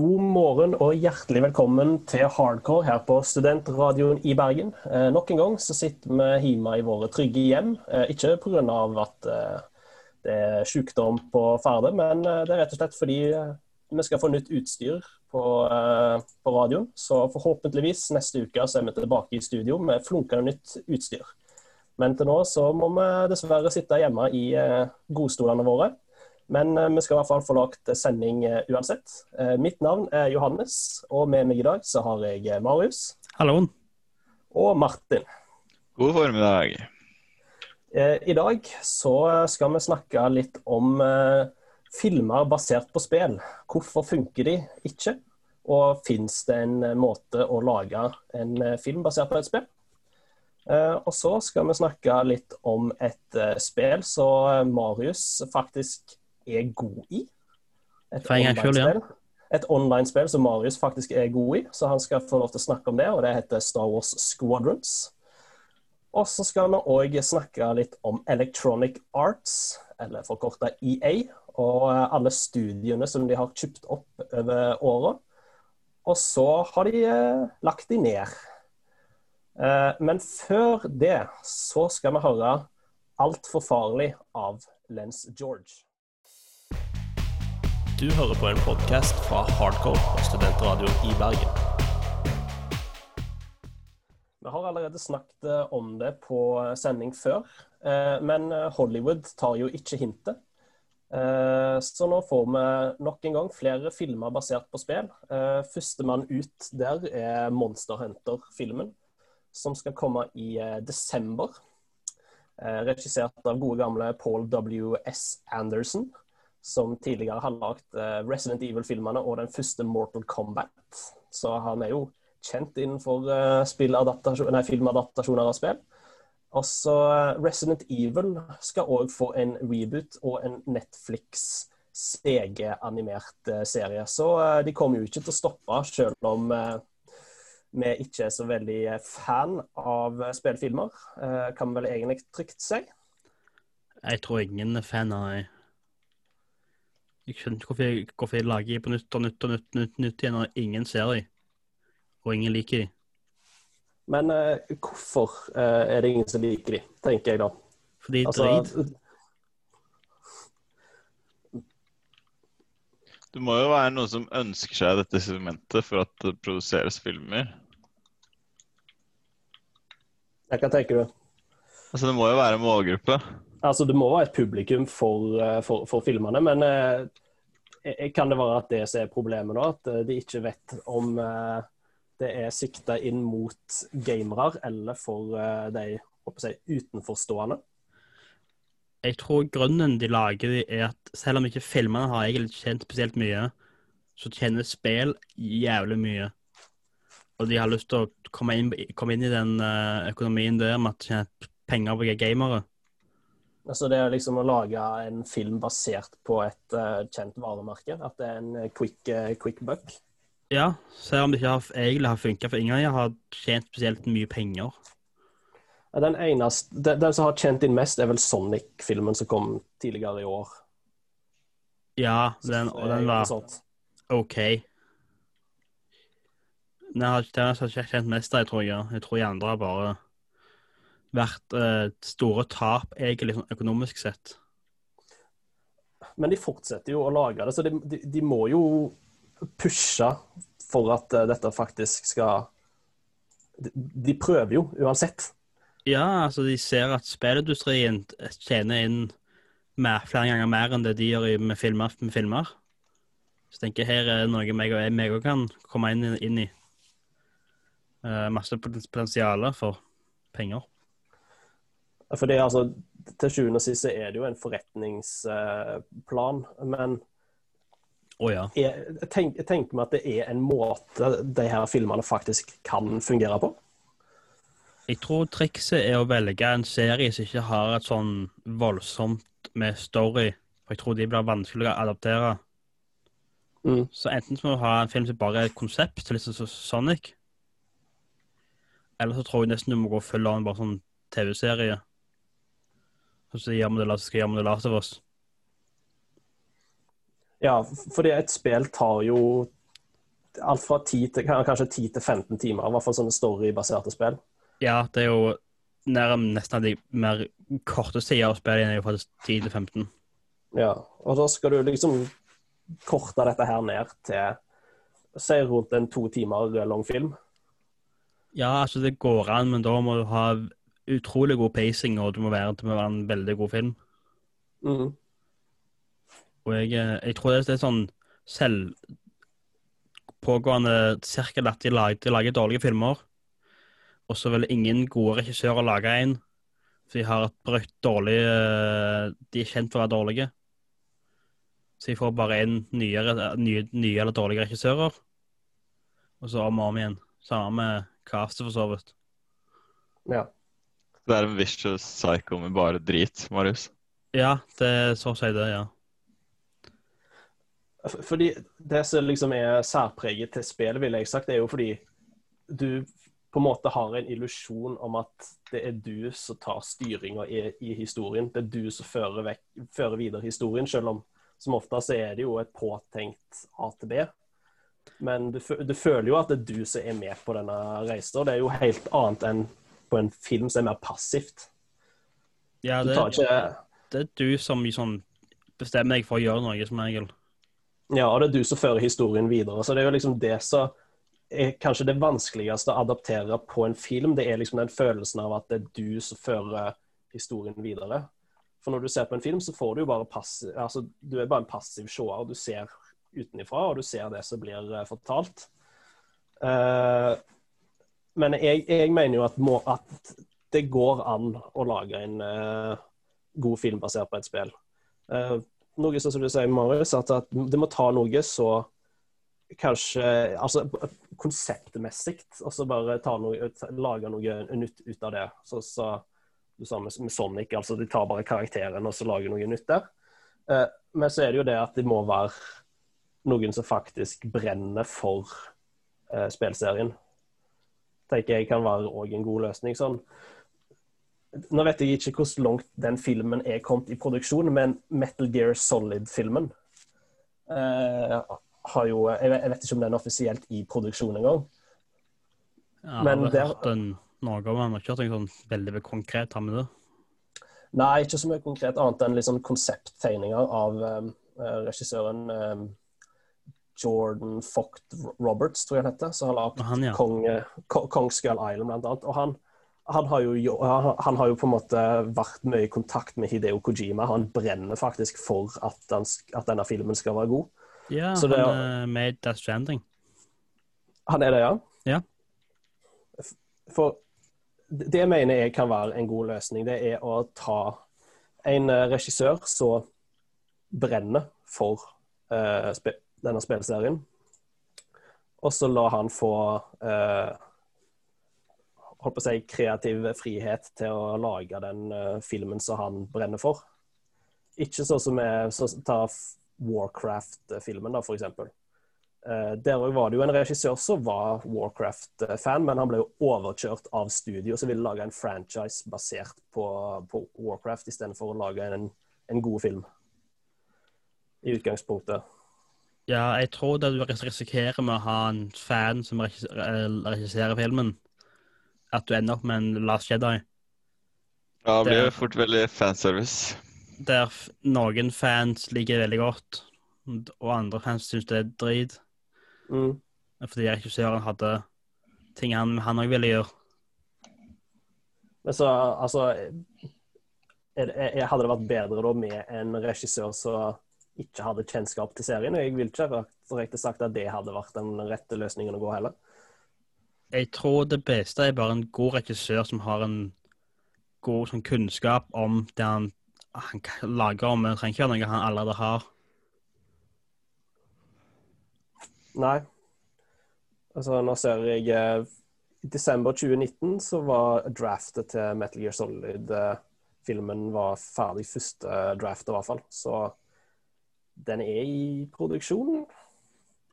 God morgen og hjertelig velkommen til Hardcore her på Studentradioen i Bergen. Eh, nok en gang så sitter vi hjemme i våre trygge hjem. Eh, ikke pga. at eh, det er sykdom på ferde, men eh, det er rett og slett fordi eh, vi skal få nytt utstyr på, eh, på radioen. Så forhåpentligvis neste uke så er vi tilbake i studio med flunkende nytt utstyr. Men til nå så må vi dessverre sitte hjemme i eh, godstolene våre. Men eh, vi skal i hvert fall få lagt sending eh, uansett. Eh, mitt navn er Johannes, og med meg i dag så har jeg Marius Hallo. og Martin. God formiddag. Eh, I dag så skal vi snakke litt om filmer basert på spill. Hvorfor funker de ikke? Og fins det en måte å lage en film basert på et spill? Eh, og så skal vi snakke litt om et spill som Marius faktisk er god i. Et online-spill. ja. online-spill som Marius faktisk er god i, så han skal få lov til å snakke om det. og Det heter Star Wars Squadrons. Og så skal vi òg snakke litt om Electronic Arts, eller forkorta EA, og alle studiene som de har kjøpt opp over åra. Og så har de eh, lagt de ned. Eh, men før det så skal vi høre Altfor farlig av Lens George. Du hører på en podkast fra Hardcore og Studentradio i Bergen. Vi har allerede snakket eh, om det på sending før, eh, men eh, Hollywood tar jo ikke hintet. Eh, Så nå får vi nok en gang flere filmer basert på spill. Eh, Førstemann ut der er Monster Hunter-filmen, som skal komme i eh, desember. Eh, Regissert av gode gamle Paul W.S. Anderson, som tidligere har lagd eh, Resident Evil-filmene og den første Mortal Kombat. Så han er jo kjent innenfor eh, nei, filmadaptasjoner av spill. Også eh, Resident Evil skal òg få en reboot og en Netflix CG-animert serie. Så de kommer jo ikke til å stoppe, selv om vi ikke er så veldig fan av spillfilmer. Kan vel egentlig trygt si. Jeg tror ingen er fan av. Jeg skjønner ikke hvorfor jeg, hvorfor jeg lager de på nytt og nytt og nytt, nytt, nytt igjen når ingen ser de. Og ingen liker de. Men eh, hvorfor eh, er det ingen som liker de, tenker jeg da. Fordi Altså, drit. Det må jo være noen som ønsker seg dette segmentet for at det produseres filmer. hva tenker du? Altså, det må jo være en målgruppe. Altså, det må være et publikum for, eh, for, for filmene, men eh, eh, kan det være at det som er problemet nå? At eh, de ikke vet om eh, det er sikta inn mot gamere eller for eh, de jeg, utenforstående? Jeg tror grunnen de lager det, er at selv om ikke filmene har egentlig tjent spesielt mye, så tjener spill jævlig mye. Og de har lyst til å komme inn, komme inn i den eh, økonomien der med at de tjener penger på gamere. Altså Det er liksom å lage en film basert på et uh, kjent varemerke. At det er en eh, quick, uh, quick buck. Ja, selv om det ikke har, egentlig har funka for ingen jeg har tjent spesielt mye penger. Ja, Den, eneste, den, den som har tjent inn mest, er vel Sonic-filmen som kom tidligere i år. Ja, den, og den var. OK. Den har den har tjent mest jeg tror jeg. Jeg tror de andre bare vært eh, store tap, egentlig, sånn økonomisk sett. Men de fortsetter jo å lage det, så de, de, de må jo pushe for at uh, dette faktisk skal de, de prøver jo uansett. Ja, altså, de ser at spillindustrien tjener inn mer, flere ganger mer enn det de gjør med filmer. Med filmer. Så jeg tenker her er noe meg og jeg også kan komme inn, inn i. Uh, masse potensial for penger. For det, er altså, til sjuende og sist er det jo en forretningsplan, men oh, ja. jeg, tenk, tenker meg at det er en måte de her filmene faktisk kan fungere på? Jeg tror trikset er å velge en serie som ikke har et sånn voldsomt med story. For jeg tror de blir vanskeligere å adaptere. Mm. Så enten så må du ha en film som bare er et konsept, litt sånn som Sonic. Eller så tror jeg nesten du må gå full av en bare sånn TV-serie. Og så gjør vi det, la skal gjøre det Last of Us. Ja, fordi et spill tar jo alt fra 10 til, kanskje 10 til 15 timer, i hvert fall sånne storybaserte spill. Ja, det er jo nær, nesten de mer korte sider av spillet er jo faktisk 10 til 15. Ja, og da skal du liksom korte dette her ned til si rundt en to timer lang film. Ja, altså det går an, men da må du ha utrolig god pacing, og det må være, det må være en veldig god film. Mm. Og jeg, eh, jeg tror det er sånn selv pågående sirkel at de lager, de lager dårlige filmer, og så vil ingen gode regissører lage en, for de har et brukt dårlig eh, De er kjent for å være dårlige. Så de får bare inn nye, nye, nye eller dårlige regissører, og så om og om igjen. Samme med castet, for så vidt. Ja. Det er en vicious psycho med bare drit, Marius. Ja, det er så å si det, ja. Fordi det som liksom er særpreget til spillet, vil jeg sagt, det er jo fordi du på en måte har en illusjon om at det er du som tar styringa i, i historien. Det er du som fører, vekk, fører videre historien, selv om som oftest så er det jo et påtenkt AtB. Men du, du føler jo at det er du som er med på denne reisen. og Det er jo helt annet enn på en film som er mer passivt. ja det, ikke det er du som sånn, bestemmer deg for å gjøre noe, som regel. Ja, og det er du som fører historien videre. Så det er jo liksom det som er kanskje det vanskeligste å adaptere på en film. Det er liksom den følelsen av at det er du som fører historien videre. For når du ser på en film, så får du jo bare passiv Altså, du er bare en passiv seer. Du ser utenifra, og du ser det som blir eh, fortalt. Eh, men jeg, jeg mener jo at, må, at det går an å lage en uh, god film basert på et spill. Uh, noe som du sier, Marius, at, at det må ta noe så kanskje Altså konseptmessig, og så bare noe, lage noe nytt ut av det. Så, så du sa med, med Sonic, altså de tar bare karakteren og så lager noe nytt der. Uh, men så er det jo det at det må være noen som faktisk brenner for spillserien. Tenker jeg kan være òg en god løsning. sånn nå vet jeg ikke hvor langt den filmen er kommet i produksjon, men Metal Gear Solid-filmen eh, har jo jeg vet, jeg vet ikke om den er offisielt i produksjon engang. Ja, Men har det- hørt den noe om men har ikke hørt noe sånn veldig konkret har med det. Nei, ikke så mye konkret annet enn liksom konsepttegninger av um, regissøren eh, Jordan Focht Roberts, tror jeg han heter, som har lagd ja. Kong, eh, Kong Skull Island, blant annet. Og han, han, har jo, han, har jo på en måte vært mye i kontakt med Hideo Kojima. Han brenner faktisk for at, han, at denne filmen skal være god. Ja, Så han er- er med i Death Stranding. Han er det, ja? Ja. For det det mener jeg kan være en god løsning. Det er å ta en eh, regissør som brenner for eh, spe denne spillserien, og så la han få eh, holdt på å si kreativ frihet til å lage den eh, filmen som han brenner for. Ikke sånn som så, ta Warcraft-filmen, da, for eksempel. Eh, der var det jo en regissør som var Warcraft-fan, men han ble jo overkjørt av studio som ville lage en franchise basert på, på Warcraft istedenfor å lage en, en god film. I utgangspunktet. Ja, jeg tror det du risikerer med å ha en fan som eh, regisserer filmen, at du ender opp med en Last Jedi, Ja, det blir jo fort veldig fanservice. der noen fans liker veldig godt, og andre fans syns det er drit, Mm. fordi regissøren hadde ting han han òg ville gjøre. Men så, altså er det, er, Hadde det vært bedre da med en regissør som ikke hadde kjennskap til serien? Og Jeg vil ikke direkte sagt at det hadde vært den rette løsningen å gå heller. Jeg tror det beste er bare en god regissør som har en god sånn, kunnskap om det han, han lager om. Det trenger ikke noe han allerede har. Nei. Altså, nå ser jeg eh, I desember 2019 så var draftet til Metal Gear Solid-filmen var ferdig. Første draftet, i hvert fall. Så den er i produksjon.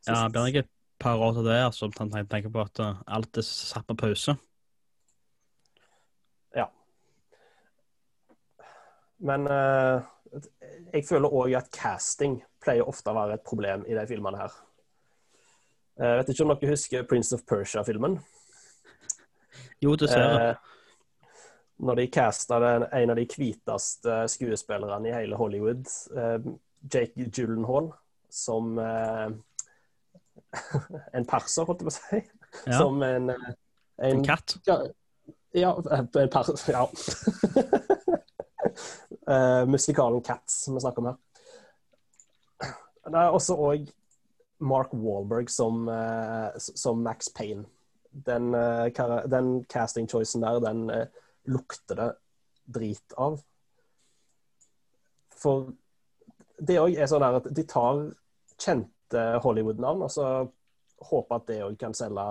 Ja, det blir nok et par år til det, altså, tanke tenker på at eh, alt er satt på pause. Ja. Men uh, jeg føler òg at casting pleier ofte å være et problem i de filmene her. Jeg vet ikke om dere husker Prince of Persia-filmen? Jo, dessverre. Eh, når de casta en av de hviteste skuespillerne i hele Hollywood, eh, Jake Gyllenhaal, som eh, en perser, holdt jeg på å si. Ja. Som en, eh, En katt. Ja, ja en perser, Ja. uh, musikalen Cats som vi snakker om her. Det er også òg Mark Wahlberg som, uh, som Max Payne. Den, uh, den casting-choicen der, den uh, lukter det drit av. For det òg er sånn at de tar kjente Hollywood-navn, og så håper at det òg kan selge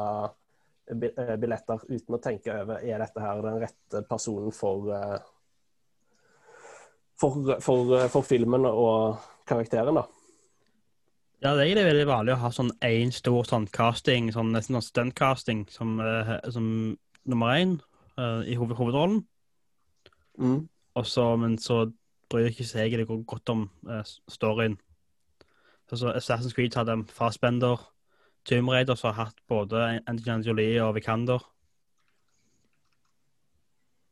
eh, billetter uten å tenke over er dette her den rette personen for eh, for, for, eh, for filmen og karakteren, da. Ja, det er egentlig veldig vanlig å ha sånn én stor sånn casting, sånn nesten sånn stunt-casting, som, som nummer én uh, i hoved hovedrollen. Og så, men så bryr ikke seg egentlig go- godt om uh, storyen. Altså, Assassin's Creed hadde Fastbender. Tomb Raider, som har hatt både Angelina Jolie og Vikander.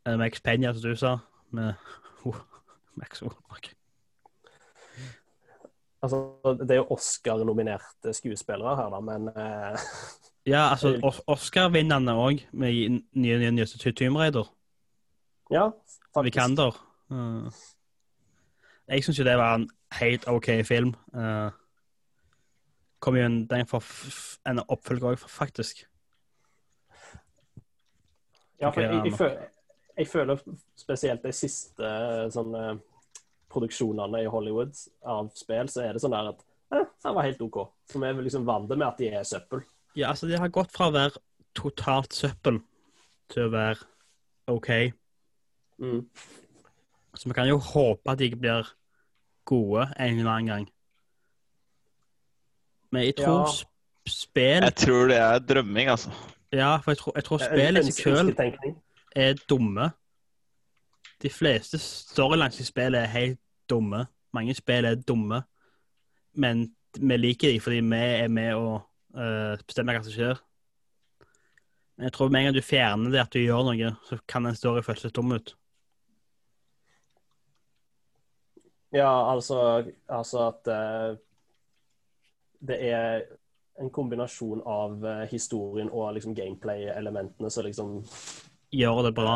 Uh, Max Penya, som du sa, med Max Wahlberg. Altså, det er jo Oscar-nominerte skuespillere her, da, men uh... Ja, altså Os- Oscar-vinnerne òg, med nye, Tomb Raider. ja, faktisk. Vikander. Uh, jeg syns jo det var en helt OK film. Uh, kom jo en, den for en oppfølger òg, faktisk. Ja, for jeg, jeg, føler, jeg føler spesielt de siste eh, sånne produksjonene i Hollywood av spill, så er det sånn der at eh, det var helt OK. For vi er liksom vant med at de er søppel. Ja, altså, de har gått fra å være totalt søppel til å være OK. Mm. Så vi kan jo håpe at de blir gode en eller annen gang. Men jeg tror Ja. spill Jeg tror det er drømming, altså. Ja, for jeg tror, jeg tror spill i seg sjøl er dumme. De fleste storylines i spillet er helt dumme. Mange spill er dumme. Men vi liker dem fordi vi er med å uh, bestemme hva som skjer. Men jeg tror med en gang du fjerner det at du gjør noe, så kan en story føles litt dum ut. Ja, altså, altså at uh, det er en kombinasjon av uh, historien og liksom gameplay-elementene som liksom Gjør det bra.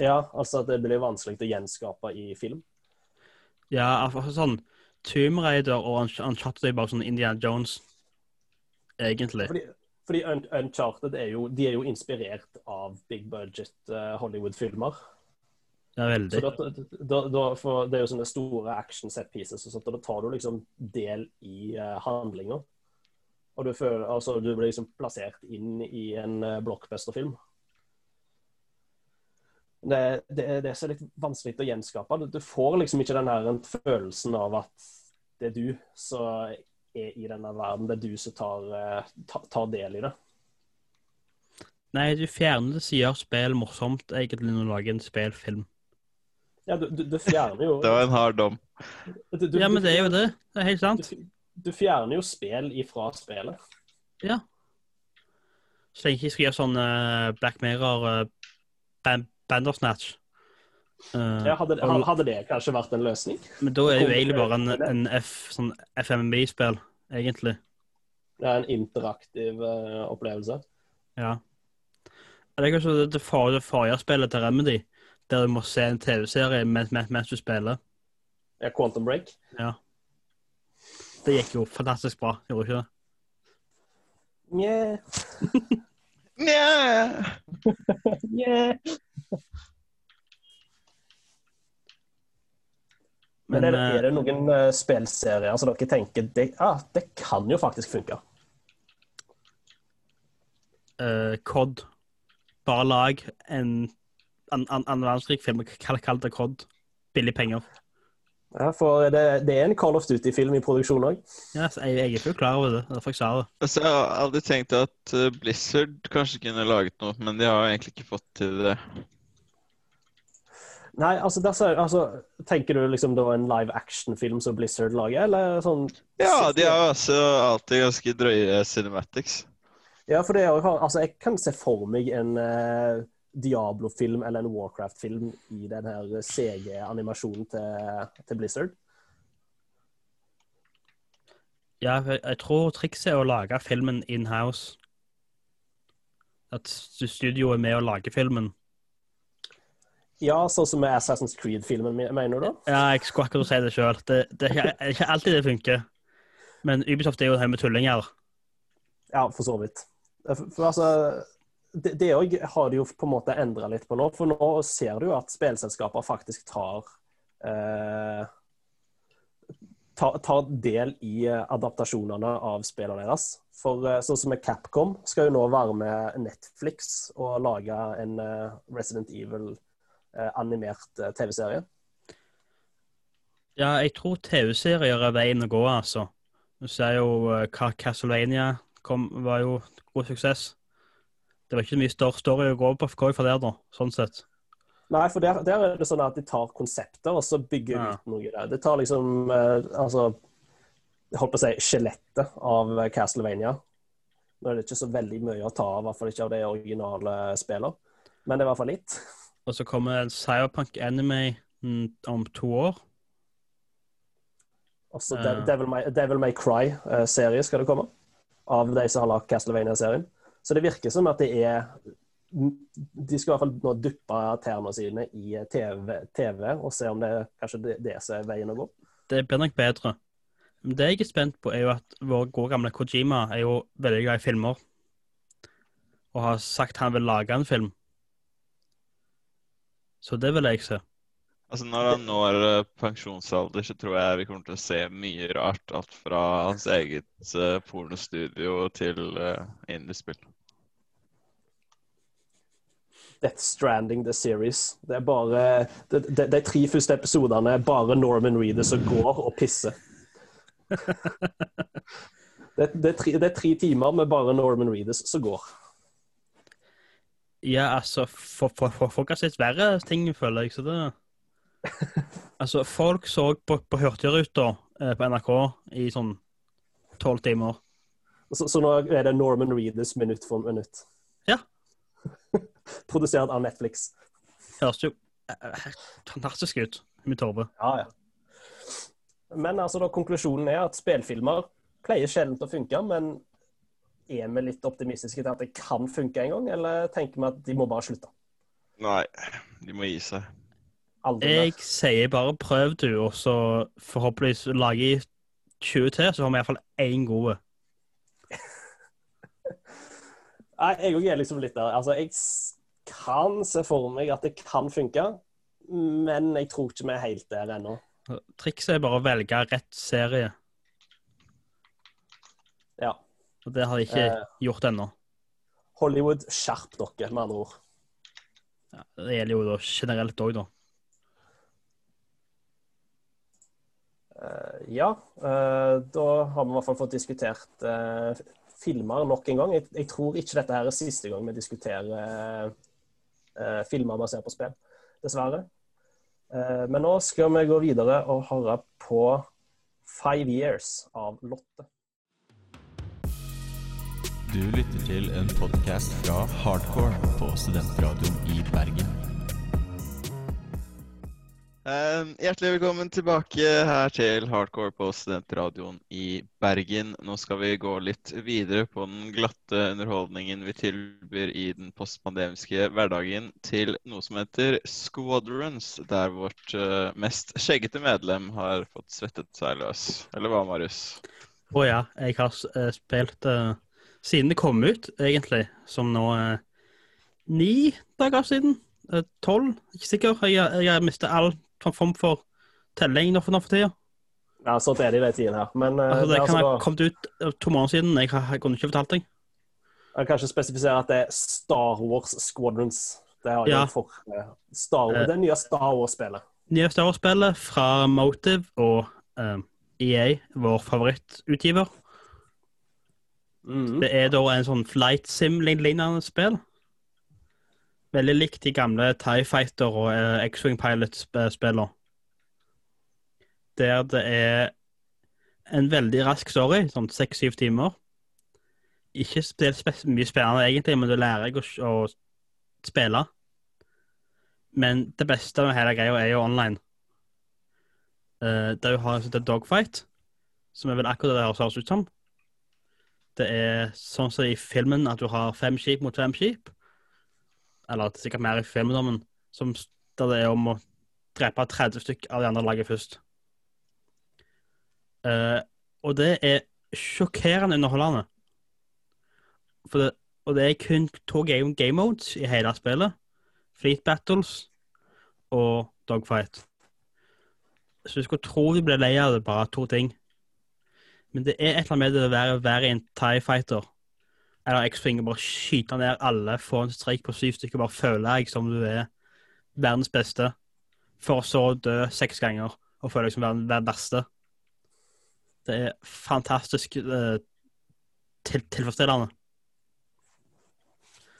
Ja, altså at det blir vanskelig å gjenskape i film. Ja, altså sånn Tomb Raider og Uncharted er bare sånn Indiana Jones, egentlig. Fordi, fordi Un Uncharted er jo, de er jo inspirert av big budget Hollywood-filmer. Ja, Så veldig. da, da, da, for det er jo sånne store action set pieces, og sånt, og da tar du liksom del i uh, handlinga. Og du, føler, altså, du blir liksom plassert inn i en uh, blockbuster-film. Det, det, det er så litt vanskelig å gjenskape. Du, du får liksom ikke den her følelsen av at det er du som er i denne verden, det er du som tar, eh, ta, tar del i det. Nei, du fjerner det som gjør spill morsomt, egentlig, når du lager en spillfilm. Ja, du, du, du fjerner jo Det var en hard dom. du, du, Ja, men det er jo det. Det er helt sant. Du, du fjerner jo spill ifra spillet. Ja. Så jeg ikke skal gjøre sånn uh, Black Mirror uh, ban Bandersnatch. Uh, Ja, hadde, hadde det kanskje vært en løsning? men da er jo egentlig bare en, en F, sånn FMB-spill, egentlig. Det er en interaktiv uh, opplevelse. Ja. Det er kanskje det, det, forrige spillet til Remedy, der du må se en TV-serie mens, mens, mens du spiller. Ja, Quantum Break. Ja. Det gikk jo fantastisk bra, gjorde ikke det? Nja Nja. Nja. Men er det, eh, er det noen uh, spillserier som dere tenker det, ah, det kan jo faktisk funke? Uh, COD. Bare lag en annen verdenskrig-film, kall, det COD. Billig penger. Ja, For det, det er en Call of Duty-film i produksjon òg. Ja, jeg, jeg er fullt klar over det. Derfor jeg sa det. Altså, jeg har aldri tenkt at eh, Blizzard kanskje kunne laget noe, men de har egentlig ikke fått til det. Nei, altså, der, altså Tenker du liksom da en live action-film som Blizzard lager, eller sånn Ja, de har jo alltid ganske drøye cinematics. Ja, for det er jo Altså, jeg kan se for meg en eh, Diablo-film eller en Warcraft-film i den her CG-animasjonen til, til Blizzard. Ja, jeg, tror trikset er å lage filmen in-house. At studioet studio er med å lage filmen. Ja, sånn som med Assassin's Creed-filmen, mener du? Ja, jeg skulle akkurat si det sjøl. Det, det er ikke, er ikke alltid det funker. Men Ubisoft er jo en haug med tullinger. Ja, for så vidt. For, for altså Det det òg har de jo på en måte endra litt på nå. For nå ser du jo at spillselskaper faktisk tar eh, tar, tar del i eh, adaptasjonene av spillene deres. For eh, sånn som med Capcom skal jo nå være med Netflix og lage en eh, Resident Evil animert eh, TV-serie. Ja, jeg tror TV-serier er veien å gå, altså. Du ser jo hva Castlevania kom, var jo god suksess. Det var ikke så mye større story å gå på gå for der, da, sånn sett. Nei, for der, der er det sånn at de tar konsepter og så bygger Ja. ut noe der. Det tar liksom eh, Altså Jeg holdt på å si skjelettet av eh, Castlevania. Nå er det ikke så veldig mye å ta av, i hvert fall ikke av det originale spillet. Men det er i hvert fall litt. Og så kommer en Cyberpunk Anime mm, om to år. Også så Devil, Devil, May, Devil May Cry-serie skal det komme. Av de som har lagd Castlevania-serien. Så det virker som at det er De skal i hvert fall nå duppe tærne sine i TV, TV og se om det kanskje det, det som er veien å gå. Det blir nok bedre. Det jeg er spent på, er jo at vår gode gamle Kojima er jo veldig glad i filmer. Og har sagt han vil lage en film. Så det vil jeg se. Altså Når han når eh, pensjonsalder, så tror jeg vi kommer til å se mye rart. Alt fra hans eget uh, pornostudio til uh, indiespill. Death Stranding the Series. Det er bare De, de, de tre første episodene er bare Norman Reedus som går og pisser. Det, det, er tre, det er tre timer med bare Norman Reedus som går. Ja, altså, for, for, for folk har sett verre ting, føler jeg, så det Altså, folk så på, på Hurtigruta eh, på NRK i sånn tolv timer. Så, så nå er det Norman Reedus minutt for minutt. Ja. Produsert av Netflix. Høres jo eh, eh, fantastisk ut i mitt hode. Ja, ja. Men altså da, konklusjonen er at spillfilmer pleier sjelden å funke, men er vi litt optimistiske til at det kan funke en gang, eller tenker vi at de må bare slutte? Nei, de må gi seg. Aldri mer. Jeg sier bare prøv du, og så forhåpentligvis lager jeg 20 til, så har vi iallfall én god. Nei, jeg òg er liksom litt der. Altså, jeg kan se for meg at det kan funke, men jeg tror ikke vi er helt der ennå. Trikset er bare å velge rett serie, Ja. og det har jeg ikke Eh. gjort ennå. Hollywood, skjerp dere, med andre ord. Ja, det gjelder jo da generelt òg, da. Ja, eh, da har vi i hvert fall fått diskutert eh, filmer nok en gang. Jeg, jeg tror ikke dette her er siste gang vi diskuterer eh, eh, filmer basert på spill, dessverre. Eh, men nå skal vi gå videre og høre på Five Years av Lotte. Du lytter til en podkast fra Hardcore på Studentradioen i Bergen. Eh, hjertelig velkommen tilbake her til Hardcore på Studentradioen i Bergen. Nå skal vi gå litt videre på den glatte underholdningen vi tilbyr i den postpandemiske hverdagen til noe som heter Squadrons, der vårt eh, mest skjeggete medlem har fått svettet seg løs. Eller hva, Marius? Å ja, jeg har eh, spilt uh, siden det kom ut, egentlig, som nå er ni dager siden. Tolv, ikke sikker. Jeg, jeg har mistet all form for telling nå for, tida. Ja, sånn er det i de tidene her. Men eh, Altså, det det kan ha altså, kommet ut eh, to måneder siden. Jeg jeg kunne ikke fortalt deg. jeg kan ikke spesifisere at det er Star Wars Squadrons. Det har jeg Ja. for eh, Star Wars, det nye Star Wars-spillet. Nye Star Wars-spillet fra Motive og eh, EA, vår favorittutgiver. Mm. Det er da en sånn flight sim-lignende spill. Veldig likt de gamle Tie Fighter og eh, X-Wing Pilot-spillene. Der det er en veldig rask story, sånn seks-syv timer. Ikke mye spennende egentlig, men du lærer deg å, å spille. Men det beste med hele greia er jo online. Uh, der du har en sånn dogfight, som er vel akkurat det det høres ut som. Det er sånn som i filmen at du har fem skip mot fem skip. Eller er sikkert mer i filmdommen, som der det er om å drepe 30 stykk av de andre laget først. Uh, og det er sjokkerende underholdende. For det, og det er kun to game, game modes i hele spillet. Fleet Battles og Dogfight. Så du skulle tro vi ble lei av det, bare to ting. Men det er et eller annet med det å være, være en Tie Fighter eller X-Finger og bare skyte ned alle, få en streik på syv stykker, bare føle deg som du er verdens beste, for så å dø seks ganger og føle deg som verdens beste. verste. Det er fantastisk eh, til, tilfredsstillende.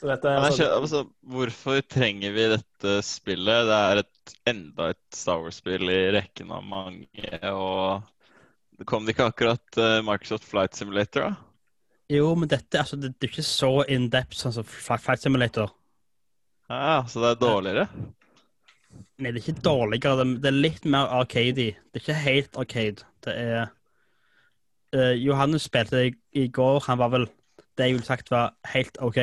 Så dette er altså, ikke, altså, hvorfor trenger vi dette spillet? Det er et, enda et Star Wars-spill i rekken av mange, og det kom det ikke akkurat uh, Microsoft Flight Simulator, da? Jo, men dette altså, det, det er ikke så in depth sånn som Flight Flight Simulator. Ja, så det er dårligere? Nei, det er ikke dårligere, det, det er litt mer arcady. Det er ikke helt arcade. Det er uh, Johannes spilte i, i går, han var vel det jeg ville sagt var helt OK.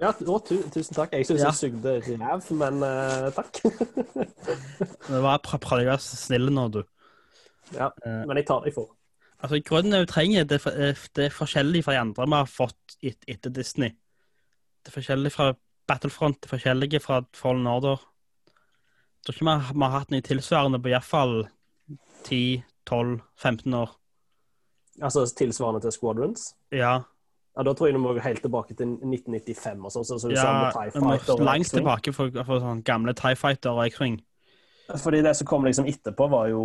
ja, å, tu, tusen takk. Jeg syns Ja. jeg sugde ræv, men uh, takk. Det var prøv prøv å være snill nå, du. ja, Eh, men jeg tar det jeg får. Altså, Grunnen jo trenger, det, eh, det er forskjellig fra de andre vi har fått et, etter Disney. Det er forskjellig fra Battlefront, det er forskjellige fra Fallen Order. Jeg tror ikke vi har, vi har hatt noe tilsvarende på iallfall 10-12-15 år. Altså tilsvarende til Squadrons. Ja, Ja, Da tror jeg vi må helt tilbake til 1995 og sånn. Så, så ja vi må langt tilbake for, for sånn gamle Tie Fighter og X-Wing. Fordi det som kom liksom etterpå, var jo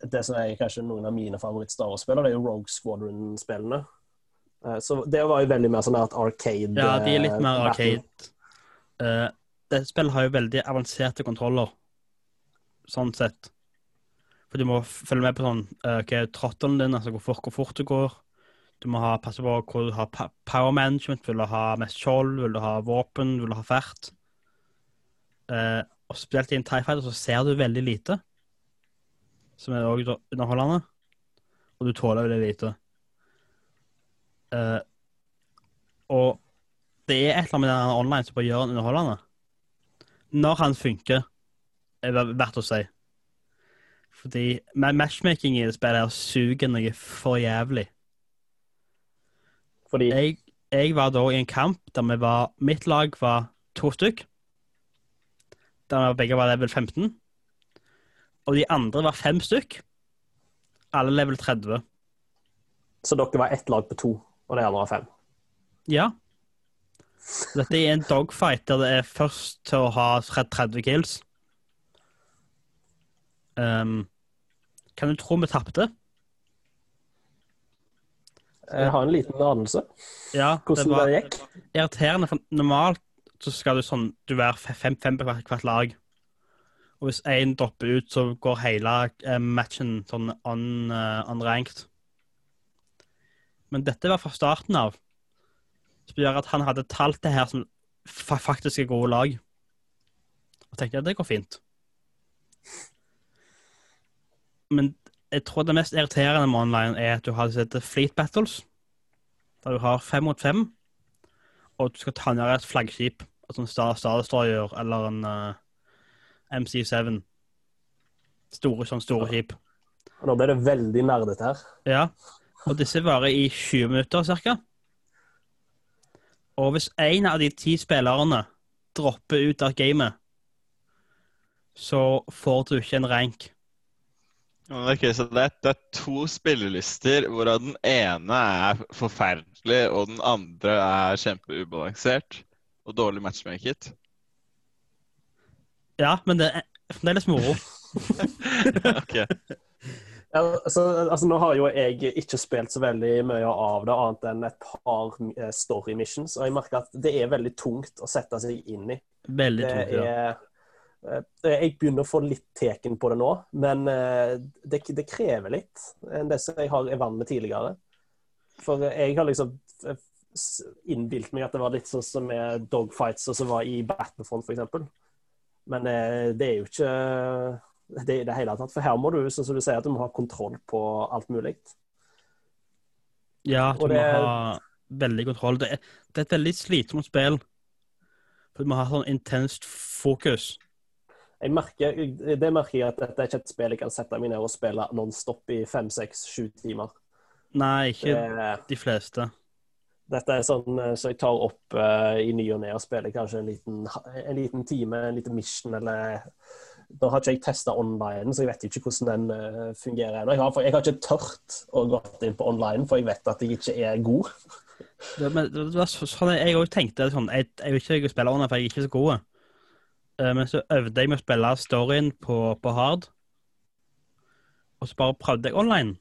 det som er kanskje noen av mine favoritt-Star Wars-spillere. Det er jo Rogue Squadron-spillene. Eh, Så det var jo veldig mer sånn at arcade Ja, de er litt eh, mer arcade. Uh, Dette spillet har jo veldig avanserte kontroller, sånn sett. For du må følge med på sånn uh, hva er din, altså hvor fort, hvor fort det går. Du må ha, passe på hvor du har power management. Vil du ha mest skjold? Vil du ha våpen? Vil du ha fert? Eh, og spesielt i en TIE Fighter så ser du veldig lite, som er også underholdende. Og du tåler jo det lite. Uh, og det er et eller annet med den online som bare gjør den underholdende. Når han funker, er det verdt å si. Fordi ma- matchmaking i det spillet her suger noe for jævlig. Fordi Jeg, jeg var da i en kamp der vi var Mitt lag var to stykk. Der vi begge var level 15. Og de andre var fem stykk. Alle level 30. Så dere var ett lag på to, og de andre var fem. Ja. Dette er en dogfight der det er først til å ha 30 kills. Um, kan du tro vi tapte? Jeg har en liten anelse Ja, det var det gikk. irriterende. For normalt så skal du sånn Du være fem, fem på hvert, hvert lag. Og hvis én dropper ut, så går hele eh, matchen sånn on, eh, unranked. Men dette var fra starten av. Som gjør at han hadde talt det her som faktisk er gode lag. Og tenkte at det går fint. Men jeg tror det mest irriterende med online er at du har disse fleet battles. Der du har fem mot fem og du skal ta ned et flaggskip, altså en Star, Destroyer eller en eh, MC7. Store, sånn store skip. Nå ble det veldig nerdete her. Ja, og disse varer i 20 minutter cirka. Og hvis en av de ti spillerne dropper ut av gamet, så får du ikke en rank. Ok, så det er, det er to spillelister, hvorav den ene er forferdelig, og den andre er kjempeubalansert og dårlig matchmaket. Ja, men det er fremdeles moro. okay. Ja, altså, altså, nå har jo jeg ikke spilt så veldig mye av det, annet enn et par eh, story missions. Og jeg merker at det er veldig tungt å sette seg inn i. Veldig Det tungt, ja. er eh, Jeg begynner å få litt teken på det nå, men eh, det, det krever litt enn det som jeg har er vant med tidligere. For jeg har liksom innbilt meg at det var litt sånn som med dogfights og som var i Battlefront, f.eks. Men det, det er jo ikke det i det hele tatt. For her må du, sånn som du sier, at du må ha kontroll på alt mulig. Ja, du det, må ha veldig kontroll. Det er, det er et veldig slitsomt spill. For du må ha sånn intenst fokus. Jeg merker, det merker jeg at dette er ikke et spill jeg kan sette meg ned og spille nonstop i fem, seks, sju timer. Nei, ikke Det, de fleste. Dette er sånn eh, så jeg tar opp uh, i ny og ne og spiller kanskje en liten, en liten time, en liten mission eller Da har ikke jeg testa online, så jeg vet ikke hvordan den uh, fungerer ennå. Jeg, jeg har ikke tørt å gå inn på online, for jeg vet at jeg ikke er god. Det, men, det var så- sånn jeg òg tenkte. Sånn, jeg, jeg vil ikke spille online, for jeg er ikke så god. Uh, Men så øvde jeg med å spille storyen på, på hard. Og så bare prøvde jeg online.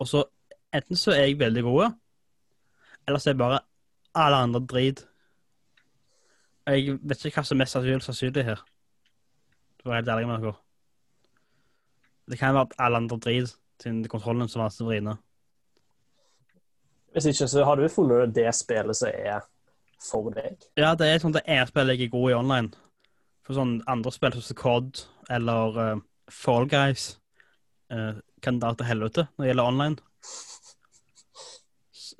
Og så enten så er jeg veldig god, eller er det bare alle andre drit. Jeg vet ikke hva som er mest sannsynlig sannsynlig her. For å være helt ærlig med dere. Det kan være at alle andre drit, siden kontrollen som var så vrine. Hvis ikke så har du funnet det spillet som er for deg. Ja, det er sånn det ene spillet jeg er god i online. For sånn andre spill som COD eller uh, Fall Guys uh, kan dra til helvete når det gjelder online.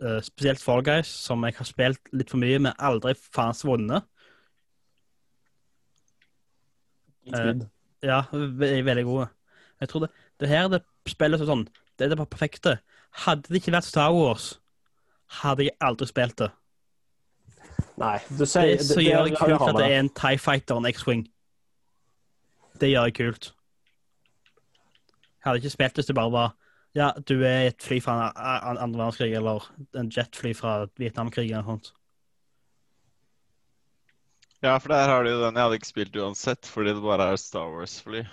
Eh, spesielt Fall Guys, som jeg har spilt litt for mye, men aldri faens vunnet. Uh, Ja, ve- veldig gode. Jeg tror det, det her det spillet sånn, det er det perfekte. Hadde det ikke vært Star Wars, hadde jeg aldri spilt det. Nei, du sier Det som gjør det har- kult at det er en TIE Fighter og en X-Wing. Det gjør det kult. Jeg hadde ikke spilt hvis det bare var Ja, du er et fly fra andre verdenskrig, eller en jetfly fra Vietnamkrigen eller noe sånt. Ja, for der har du jo den jeg hadde ikke spilt uansett, fordi det bare er Star Wars-fly.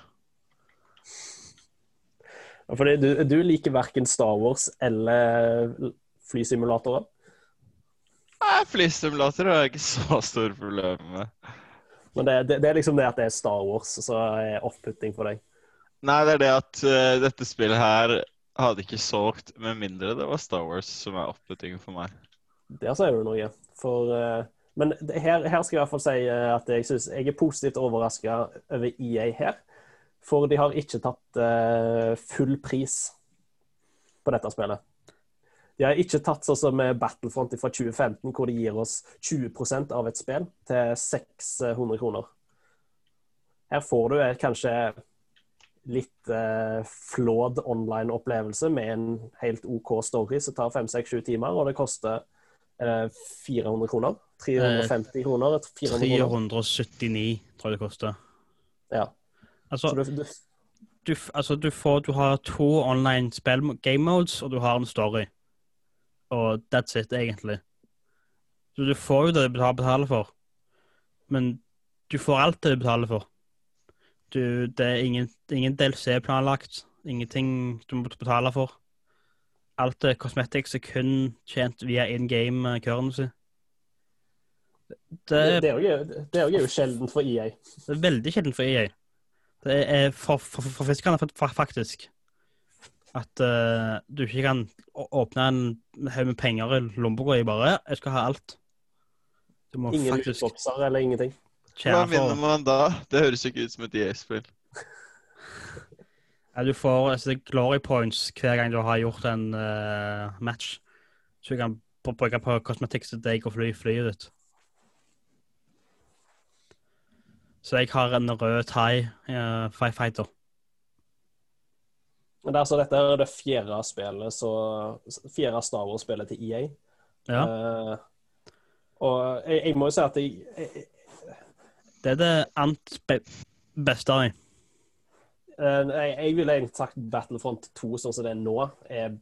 Fordi du, du liker verken Star Wars eller flysimulatorer. Nei, flysimulatorer har jeg ikke så store problemer med. Men det, det, det er liksom det at det er Star Wars som er opputting for deg. Nei, det er det at uh, dette spillet her hadde ikke solgt med mindre det var Star Wars som er oppbyttingen for meg. Der sier du noe. For, uh, men her, her skal jeg i hvert fall si eh, at jeg synes jeg er positivt overraska over EA her. For de har ikke tatt uh, full pris på dette spillet. De har ikke tatt sånn som Battlefront fra 2015, hvor de gir oss 20% av et spill til 600 kroner. Her får du kanskje litt eh, flåd online-opplevelse med en helt OK story som tar 5-6-7 timer, og det koster eh, 400 kroner. 350 kroner. 400 kroner. 379, tror jeg det koster. Ja. Altså, du, du, du, altså, du, får, du har to online spill, game modes, og du har en story. Og that's it, egentlig. Så du får jo det du betaler for. Men du får alt det du betaler for. Du, det er ingen, ingen DLC planlagt. Ingenting du må betale for. Alt er cosmetics er kun tjent via in game eh, currency. Det, det, er jo, det er jo sjelden for EA. det er veldig sjeldent for EA. Det er for, for, for fa- faktisk. At uh, du ikke kan åpne en haug med penger i lommeboka og bare 'Jeg skal ha alt'. Du må Ingen faktisk utbokser eller ingenting. Hva vinner man da? Det høres ikke ut som et EA-spill. ja, Du får altså, glory points hver gang du har gjort en uh, match. Så du kan bruke på kosmetikk til deg og fly flyet ditt. Så jeg har en rød Thai uh, firefighter. Men det er altså, dette er det fjerde spillet, så fjerde Star Wars-spillet til EA. Ja. Uh, og jeg, jeg må jo si at jeg, jeg, Det er det ant be beste av dem. eh, jeg, jeg ville egentlig sagt Battlefront 2 sånn som det er nå, er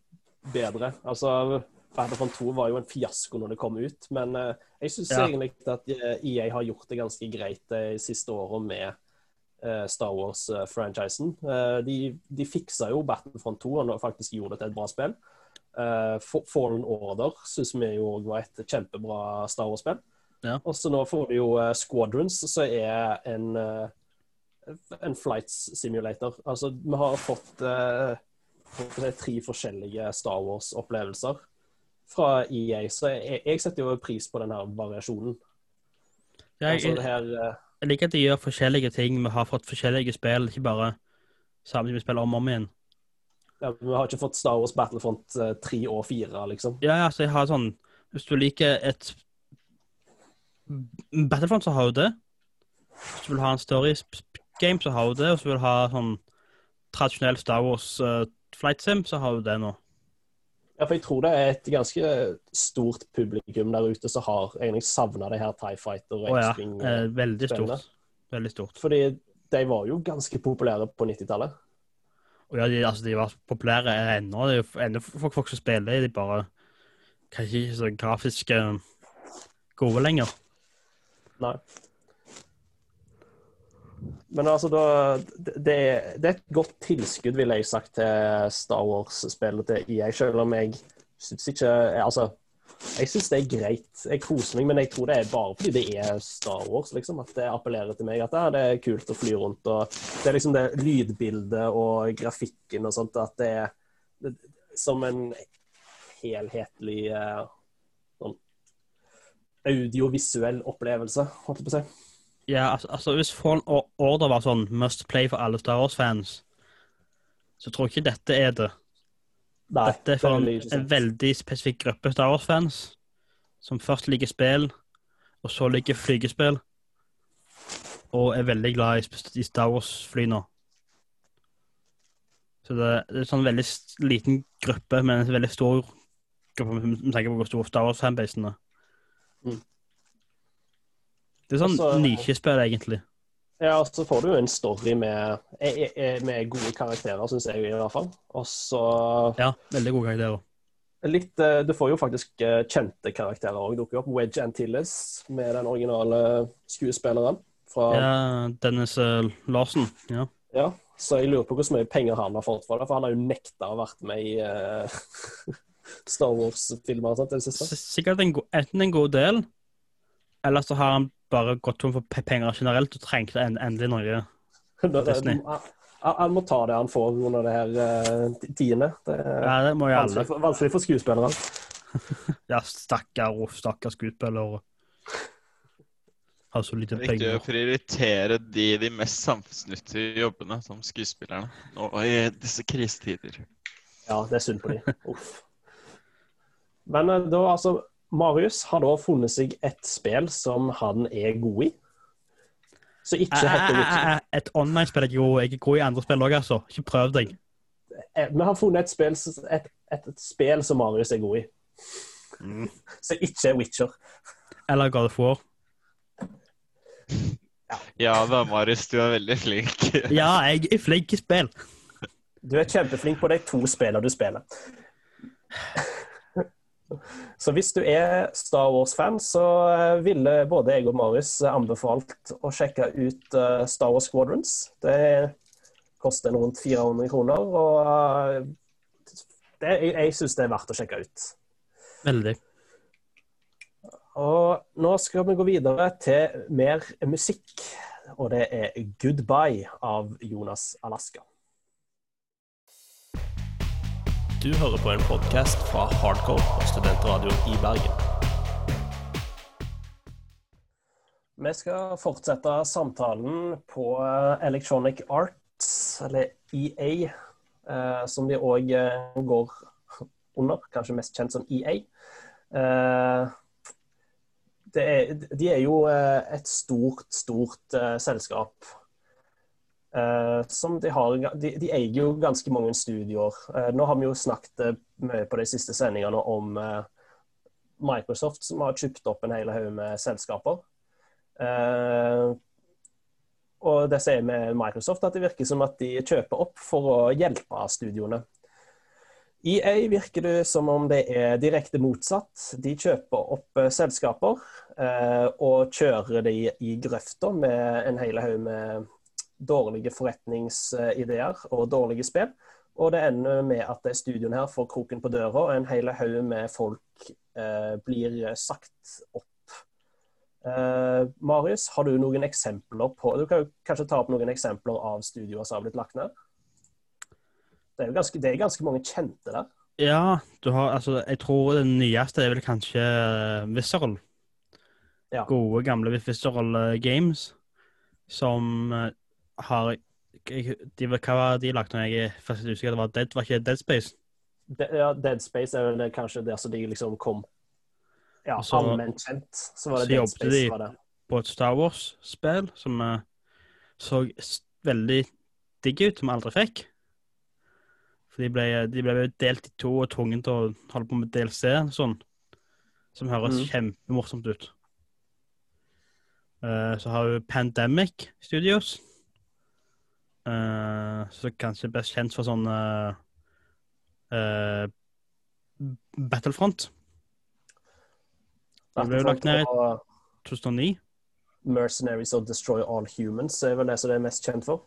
bedre. Altså, Battlefront 2 var jo en fiasko når det kom ut, men uh, jeg syns Ja. egentlig at eh, EA har gjort det ganske greit de siste åra med Star Wars-franchisen. De, de fiksa jo Battlefront 2 og faktisk gjorde det til et bra spill. Uh, Fallen Order syns vi jo var et kjempebra Star Wars-spill. Ja. Og så nå får du jo uh, Squadrons, som er en, uh, en flight simulator. Altså, vi har fått tre forskjellige Star Wars-opplevelser fra EA, så jeg, jeg, setter jo pris på denne variasjonen. Ja, jeg, altså, her, jeg, liker at de gjør forskjellige ting. Vi har fått forskjellige spill, ikke bare samme vi spiller om og om igjen. Ja, vi har ikke fått Star Wars Battlefront 3 og 4, liksom. Ja, altså, jeg har sånn Hvis du liker et Battlefront, så har jo det. Hvis du vil ha en story game, så har du det. Og hvis du vil ha sånn tradisjonell Star Wars uh, flight sim, så har du det nå. Ja, for jeg tror det er et ganske stort publikum der ute som har egentlig savna det her Tie Fighter og X-Wing. Oh, ja. eh, veldig stort. Veldig stort. Fordi de var jo ganske populære på 90-tallet. Og ja, de, altså, de var populære ennå. Det er jo ennå folk, folk som spiller, de bare kanskje ikke så grafisk uh, gode lenger. Nei. Men altså, da, det, det, er et godt tilskudd, vil jeg sagt, til Star Wars-spillet til EA, selv om jeg syns ikke Altså, jeg syns det er greit. Jeg koser meg, men jeg tror det er bare fordi det er Star Wars, liksom. At det appellerer til meg. At ja, det er kult å fly rundt. og Det er liksom det lydbildet og grafikken og sånt. At det er som en helhetlig uh, audiovisuell opplevelse, holdt jeg på å si. Ja, altså, altså hvis Fallen Order var sånn must play for alle Star Wars-fans, så tror jeg ikke dette er det. Nei, Dette er for en, en veldig spesifikk gruppe Star Wars-fans, som først liker spill, og så liker flygespill, og er veldig glad i, i Star Wars-fly nå. Så det, det, er en sånn veldig liten gruppe, men en veldig stor gruppe med tenker på hvor stor Star Wars-fanbasen er. Mm. Det er sånn altså, nisjespill, egentlig. Ja, og så får du jo en story med, med gode karakterer, syns jeg i hvert fall. Og så Ja, veldig gode karakterer. Litt, eh, du får jo faktisk eh, kjente karakterer òg. Dukker opp Wedge Antilles med den originale skuespilleren. Fra, ja, Dennis uh, Larsen. Ja. ja. Så jeg lurer på hvor mye penger han har fått for det, for han har jo nekta å vært med i uh, Star Wars-filmer. Sikkert en enten en god del, eller så har han bare gått tom for penger generelt og trengte en, endelig noe Disney. Han må ta det han får under det her uh, tiende. Det er ja, det må jo vanskelig, for, vanskelig for skuespillere. ja, stakkar og stakkar skuespillere. Har så lite penger. Er viktig å prioritere de, de mest samfunnsnyttige jobbene som skuespillerne nå i disse krisetider. Ja, det er synd på dem. Uff. Men uh, da, altså Marius har da funnet seg et spill som han er god i. Så ikke heter Witcher. Et online-spill er jo Jeg er god i andre spill òg, altså. Ikke prøv deg. Eh, vi har funnet et spill, et, et, et spill som Marius er god i. Mm. Så ikke Witcher. Eller God of War. Ja da, Marius, du er veldig flink. ja, jeg er flink i spill. Du er kjempeflink på de to spillene du spiller. Så hvis du er Star Wars-fan, så eh, ville både jeg og Marius anbefalt å sjekke ut eh, Star Wars Squadrons. Det koster rundt 400 kroner, og eh, det, jeg, jeg syns det er verdt å sjekke ut. Veldig. Og nå skal vi gå videre til mer musikk, og det er 'Goodbye' av Jonas Alaska. Du hører på en podkast fra Hardcore og studentradioen i Bergen. Vi skal fortsette samtalen på eh, Electronic Arts, eller EA, eh, som de òg eh, går under. Kanskje mest kjent som EA. Er, de er jo et stort, stort selskap som de har de, de, eier jo ganske mange studioer. Uh, nå har vi jo snakket uh, mye på de siste sendingene om Microsoft, som har kjøpt opp en hel haug med selskaper. og det sier med Microsoft at det virker som at de kjøper opp for å hjelpe studioene. EA virker det som om det er direkte motsatt. De kjøper opp selskaper og kjører de i grøfta med en hel haug med dårlige forretningsideer og dårlige spill. Og det ender med at de studioene her får kroken på døra, og en hel haug med folk eh, blir sagt opp. Eh, Marius, har du noen eksempler på Du kan jo kanskje ta opp noen eksempler av studioer som har blitt lagt ned? Det er jo ganske, det er ganske mange kjente der. Ja, du har Altså, jeg tror det nyeste er vel kanskje eh, Visceral. Ja. Gode, gamle Visceral eh, Games som eh, har jeg- de, Hva var de lagt når jeg er fast usikker? Det var Dead, var ikke det Dead Space? De, ja, Dead Space er vel det, kanskje der som de liksom kom ja, så- allment kjent. Så var så Dead Space. de- Var det. på et Star Wars-spill som uh, så veldig digg ut, som vi aldri fikk. For de ble, de ble delt i to og tvunget til å holde på med DLC, sånn, som høres Mm. kjempemorsomt ut. Uh, så har du Pandemic Studios, uh, som kanskje er best kjent for sånn uh, uh, Battlefront. Det ble jo lagt ned i 2009. Mercenaries of Destroy All Humans er vel det som det er mest kjent for.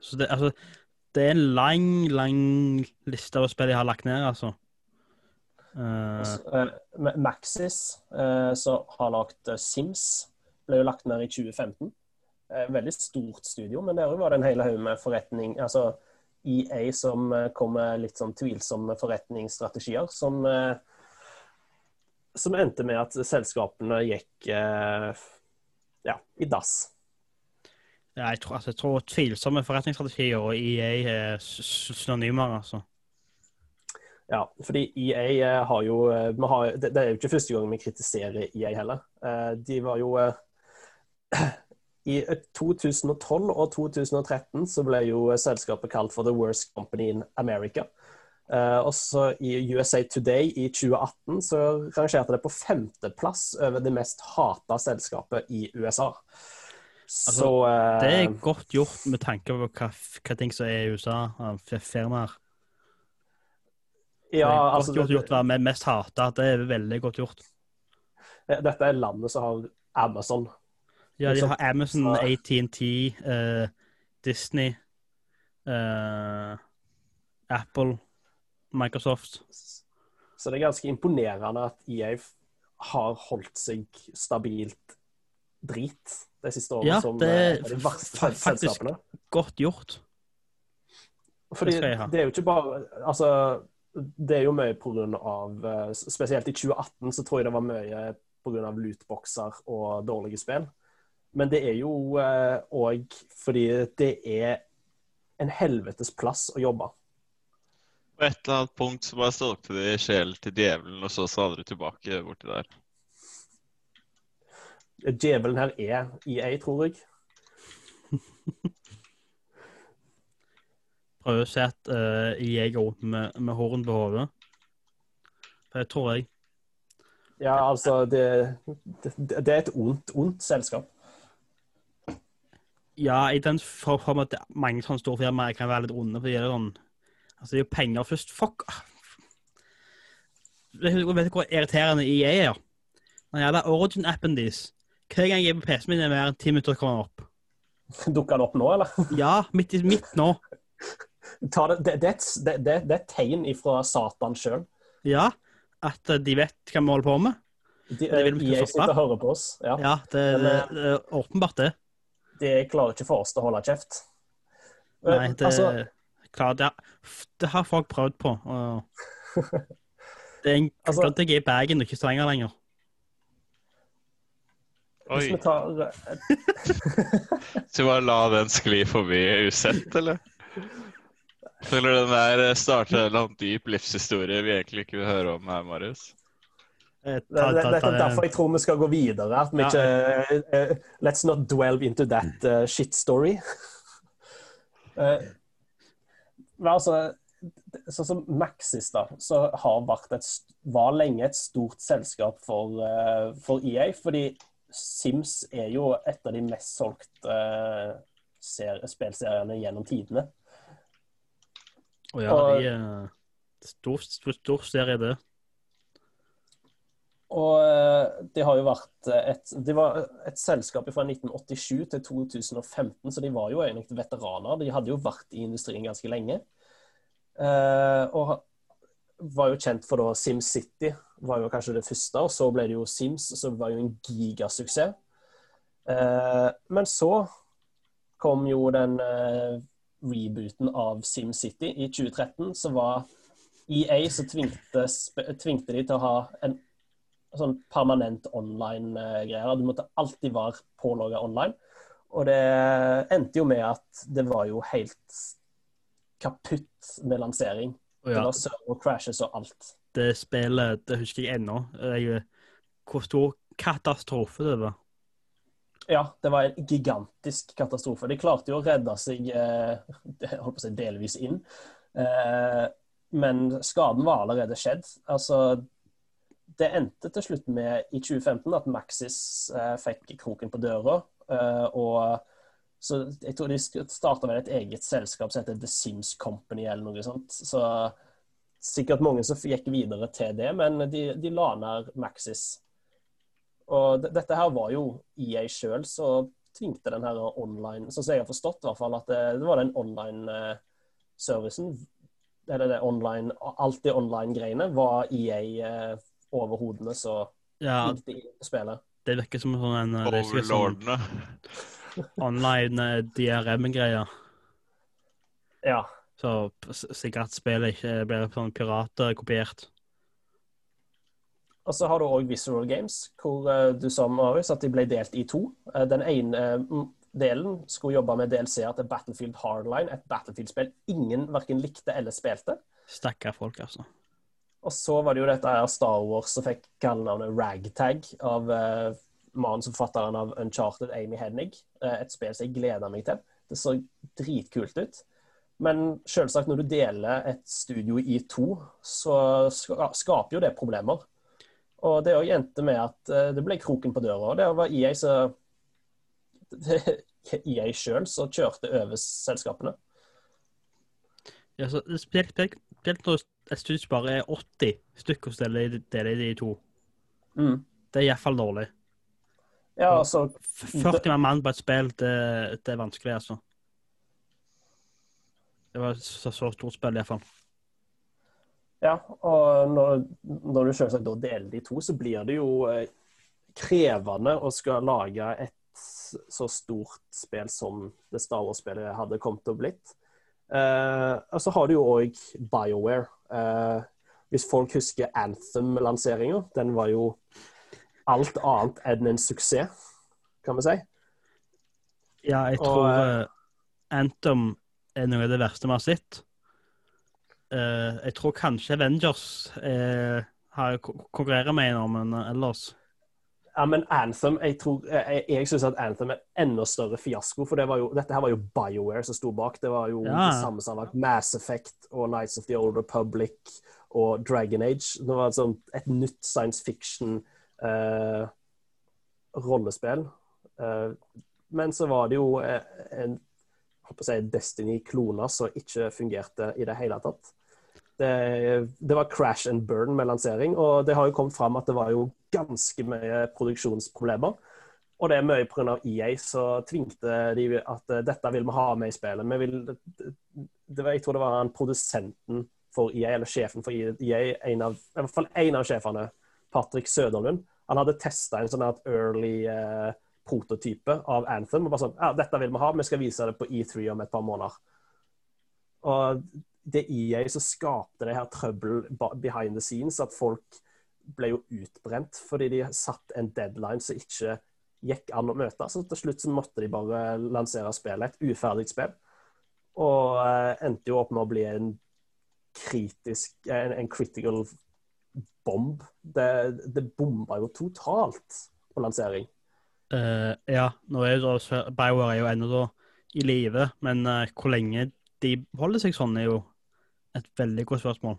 Så det, altså, det er en lang, lang liste av spill jeg har lagt ned, altså. Eh, Eh, Maxis, eh, som har lagt eh, Sims, ble jo lagt ned i 2015. Eh, veldig stort studio, men der var det en hel haug med forretning Altså EA som eh, kom med litt sånn tvilsomme forretningsstrategier, som eh, som endte med at selskapene gikk ja, i dass. ja, jeg, tror, altså, jeg tror tvilsomme forretningsstrategier og EA er synonymer, altså. Ja, fordi EA har jo har, det, er jo ikke første gang vi kritiserer EA heller. De var jo I eh, 2012 og 2013 så ble jo eh, selskapet kalt for The Worst Company in America. Uh, også i USA Today i 2018 så rangerte det på femteplass over det mest hata selskapet i USA. Så uh, Det er godt gjort med tanke på hva, hva ting som er i USA av firmaer. ja, det er godt altså, gjort, gjort å være mest hata. Det er veldig godt gjort. Dette er landet som har Amazon. Ja, de har Amazon, AT&T, eh, Disney, uh, Apple, Microsoft. Så det er ganske imponerende at EA har holdt seg stabilt drit de siste årene Ja, som det eh, er de verste faktisk- Godt gjort. Fordi det, det er jo ikke bare Altså, det er jo mye på grunn av Spesielt i 2018 så tror jeg det var mye på grunn av lootboxer og dårlige spill. Men det er jo òg fordi det er en helvetes plass å jobbe. På et eller annet punkt så bare solgte de sjelen til djevelen, og så sa dere tilbake borti der. Djevelen her er EA, tror jeg. Prøver å se at uh, EA går opp med, med horn på hodet. Det tror jeg. Ja, altså Det, det, det er et ondt, ondt selskap. Ja, jeg tenker for- for at mange sånne store firmaer kan være litt onde. For det er sånn, altså det er jo penger først. Fuck! Vet du hvor irriterende EA er? Når jeg har Origin-appen deres. Hver gang jeg er på PC-en min, er mer enn ti minutter kommer den opp. Dukker den opp nå, eller? Ja, midt, midt nå. Ta det, det, det, er et- det, det, det er et tegn ifra Satan sjøl. Ja, at eh, de vet hva vi holder på med. De, de vil vi ikke EA stoppe. sitter og hører på oss. Ja. Ja, det, det, eh, det er åpenbart det. De klarer ikke for oss til å holde kjeft. Nei, det, Altså, klar, det, det har folk prøvd på. Og det er en Altså- grunn til at jeg er i Bergen og ikke Stavanger lenger. hvis Oi, vi tar så bare la den skli forbi usett, eller? Føler den der eh, starter en eller annen dyp livshistorie vi egentlig ikke vil høre om her, Marius? Eh, Det, det, det er derfor jeg tror vi skal gå videre. At vi Ja. ikke uh, Let's not dwell into that uh, shit story. uh, men altså Sånn som Maxis, da, så har vært et, var lenge et stort selskap for, uh, for EA. Fordi Sims er jo et av de mest solgte uh, spillseriene gjennom tidene. Å ja, Og- de er stor, stor, stor serie, det. Og eh, det har jo vært et Det var et selskap fra 1987 til 2015, så de var jo egentlig veteraner. De hadde jo vært i industrien ganske lenge. Eh, og var jo kjent for da SimCity, var jo kanskje det første. Og så ble det jo Sims, som var jo en gigasuksess. Eh, men så kom jo den eh, rebooten av SimCity i 2013, som var EA så tvingte, tvingte de til å ha en sånn permanent online-greier. Du måtte alltid være pålogga online. Og det endte jo med at det var jo helt kaputt med lansering. Og Det var server crashes og alt. det spillet det husker jeg ennå. Hvor stor katastrofe det var. Ja, det var en gigantisk katastrofe. De klarte jo å redde seg eh, holdt på å si delvis inn, eh, men skaden var allerede skjedd. Altså, det endte til slutt med i 2015 at Maxis eh, fikk kroken på døra. eh, og så jeg tror de starta med et eget selskap som heter The Sims Company eller noe sånt. Så sikkert mange som gikk videre til det, men de, de la ned Maxis. Og dette her var jo EA sjøl som tvingte den her online Sånn som jeg har forstått, i hvert fall, at det, det var den online-servicen Eller det online Alt det online-greiene var EA eh, over hodene så Ja, de inn på spillet. det virker som sånn en er sånn online eh, DRM-greier. Ja. Så sikkert spillet ikke blir sånn piratkopiert. Og så har du òg Visceral Games, hvor eh, du sa Marius, at de ble delt i to. Eh, den ene eh, delen skulle jobbe med DLC-er til Battlefield Hardline, et Battlefield-spill ingen verken likte eller spilte. Stakkar folk, altså. Og så var det jo dette her Star Wars som fikk kallenavnet Ragtag av uh, manusforfatteren av Uncharted, Amy Hennig. Uh, et spill som jeg gleder meg til. Det så dritkult ut. Men selvsagt, når du deler et studio i to, så ska- skaper jo det problemer. Og det òg endte med at eh, det ble kroken på døra. Og det var EA som EA sjøl som kjørte over selskapene. Ja, så Spesielt spesielt- når jeg syns bare er 80 stykker som deler deler de i to. Mm. Det er iallfall dårlig. Ja, altså F- 40 mann på et spill, det, det er vanskelig, altså. Det var så, så stort spill, iallfall. Ja, og når, når du selvsagt da deler de to, så blir det jo eh, krevende å skal lage et så stort spill som det Star Wars-spillet hadde kommet til å blitt. Eh, og så har du jo òg BioWare. Eh, hvis folk husker Anthem-lanseringa, den var jo alt annet enn en suksess, kan vi si. Ja, jeg tror og, eh, Anthem er noe av det verste vi har sett. Uh, jeg tror kanskje Avengers uh, har ko- konkurrerer med en om, men ellers Ja, men Anthem, jeg, tror, jeg, jeg syns at Anthem er enda større fiasko. For det var jo, dette her var jo BioWare som sto bak. Det var jo Ja. det samme som lagt Mass Effect og Nights of the Old Republic og Dragon Age. Det var et, sånt, et nytt science fiction eh. Eh, men så var det jo en, en si, Destiny-kloner som ikke fungerte i det hele tatt. Det, det var crash and burn med lansering, og det har jo kommet fram at det var jo ganske mye produksjonsproblemer. Og det er mye pga. EA, så tvingte de at eh, dette vil vi ha med i spillet. Vi vil, det jeg tror det var han produsenten for EA, eller sjefen for EA, en av, i hvert fall en av sjefene, Patrick Søderlund. Han hadde testa en sånn early eh, prototype av Anthem. og bare sånn, ja, dette vil vi ha, vi skal vise det på E3 om et par måneder. Og det EA som skapte det her trøbbel behind the scenes, at folk ble jo utbrent fordi de satt en deadline som ikke gikk an å møte. Så til slutt så måtte de bare lansere spillet, et uferdig spill. Og eh, endte jo opp med å bli en kritisk, en, en critical bomb. Det, det bomba jo totalt på lansering. Uh, Ja, nå er jo BioWare er jo ennå i live, men uh, hvor lenge de holder seg sånn, er jo et veldig godt spørsmål.